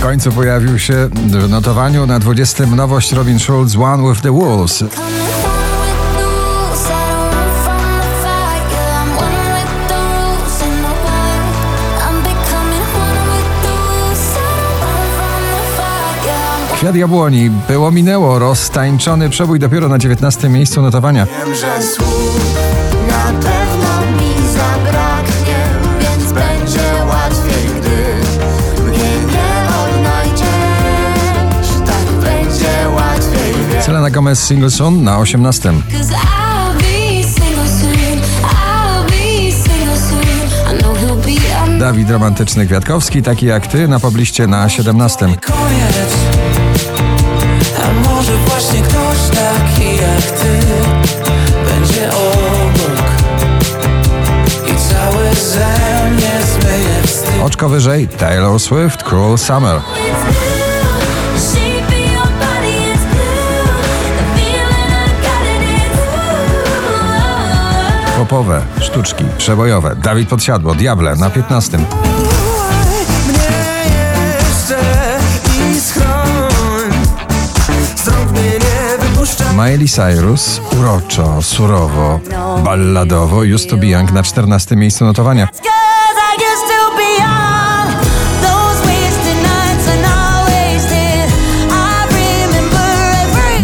W końcu pojawił się w notowaniu na 20 nowość Robin Schulz One with the Wolves. Kwiat jabłoni było minęło, roztańczony przebój dopiero na 19 miejscu notowania. Wiem, Selena Gomez Singleson na 18. Cause I'll be single soon. I'll be single soon. I know he'll be on Dawid Romantyczny Kwiatkowski, taki jak ty, na pobliście na 17. koniec A może właśnie ktoś taki jak ty Będzie obok I cały ze mnie zmyje wstyd Oczko wyżej Taylor Swift Cruel Summer. Popowe, sztuczki, przebojowe. Dawid Podsiadło, Diable na 15. Mnie jeszcze i schroń Stąd mnie nie wypuszcza Miley Cyrus, uroczo, surowo, balladowo. Used to be young na 14 miejscu notowania.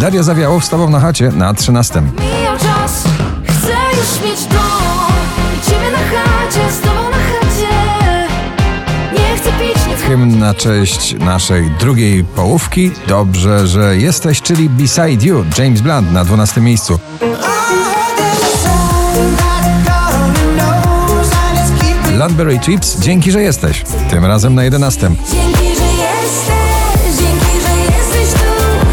Daria Zawiałow z tobą na chacie na 13. Mijał czas, chcę już mieć na cześć naszej drugiej połówki. Dobrze, że jesteś, czyli Beside You. James Blunt na 12 miejscu. Landberry Chips, dzięki, że jesteś. Tym razem na 11. Dzięki, że jesteś, dzięki, że jesteś tu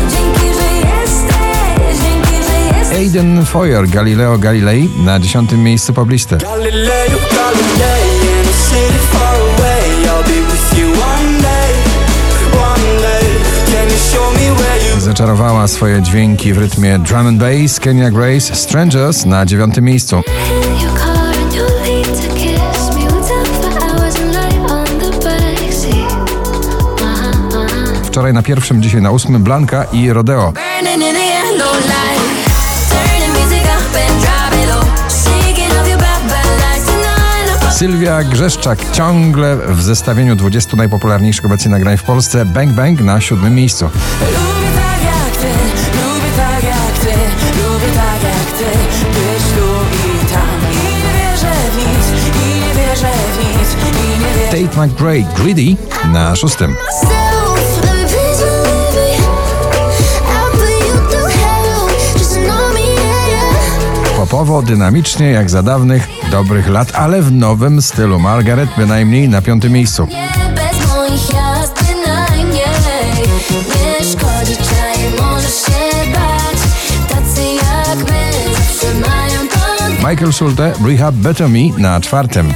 Dzięki, że jesteś, dzięki, że jesteś Aiden Foyer, Galileo Galilei na 10 miejscu poblisty. Galileo, Galilei Zaczarowała swoje dźwięki w rytmie drum and bass Kenya Grace Strangers na 9 miejscu. Wczoraj na pierwszym, dzisiaj na ósmym Blanka i Rodeo. Sylwia Grzeszczak ciągle w zestawieniu 20 najpopularniejszych obecnie nagrań w Polsce. Bang Bang na siódmym miejscu. Tate McRae Greedy na szóstym. Popowo, dynamicznie jak za dawnych, dobrych lat, ale w nowym stylu. Margaret bynajmniej na piątym miejscu. Michael Schulte Rehab Better Me na czwartym.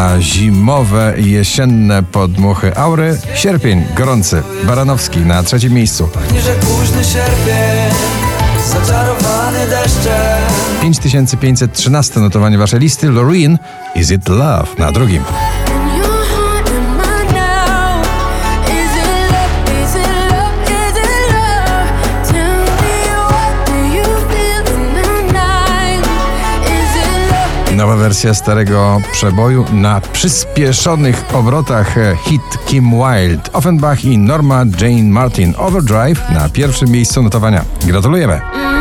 Na zimowe i jesienne podmuchy aury sierpień gorący. Baranowski na trzecim miejscu. Nie, że późny sierpień Zaczarowany deszczem 5513 notowanie waszej listy. Loreen Is It Love na drugim. Nowa wersja starego przeboju na przyspieszonych obrotach e, hit Kim Wilde, Offenbach i Norma Jane Martin Overdrive na pierwszym miejscu notowania. Gratulujemy!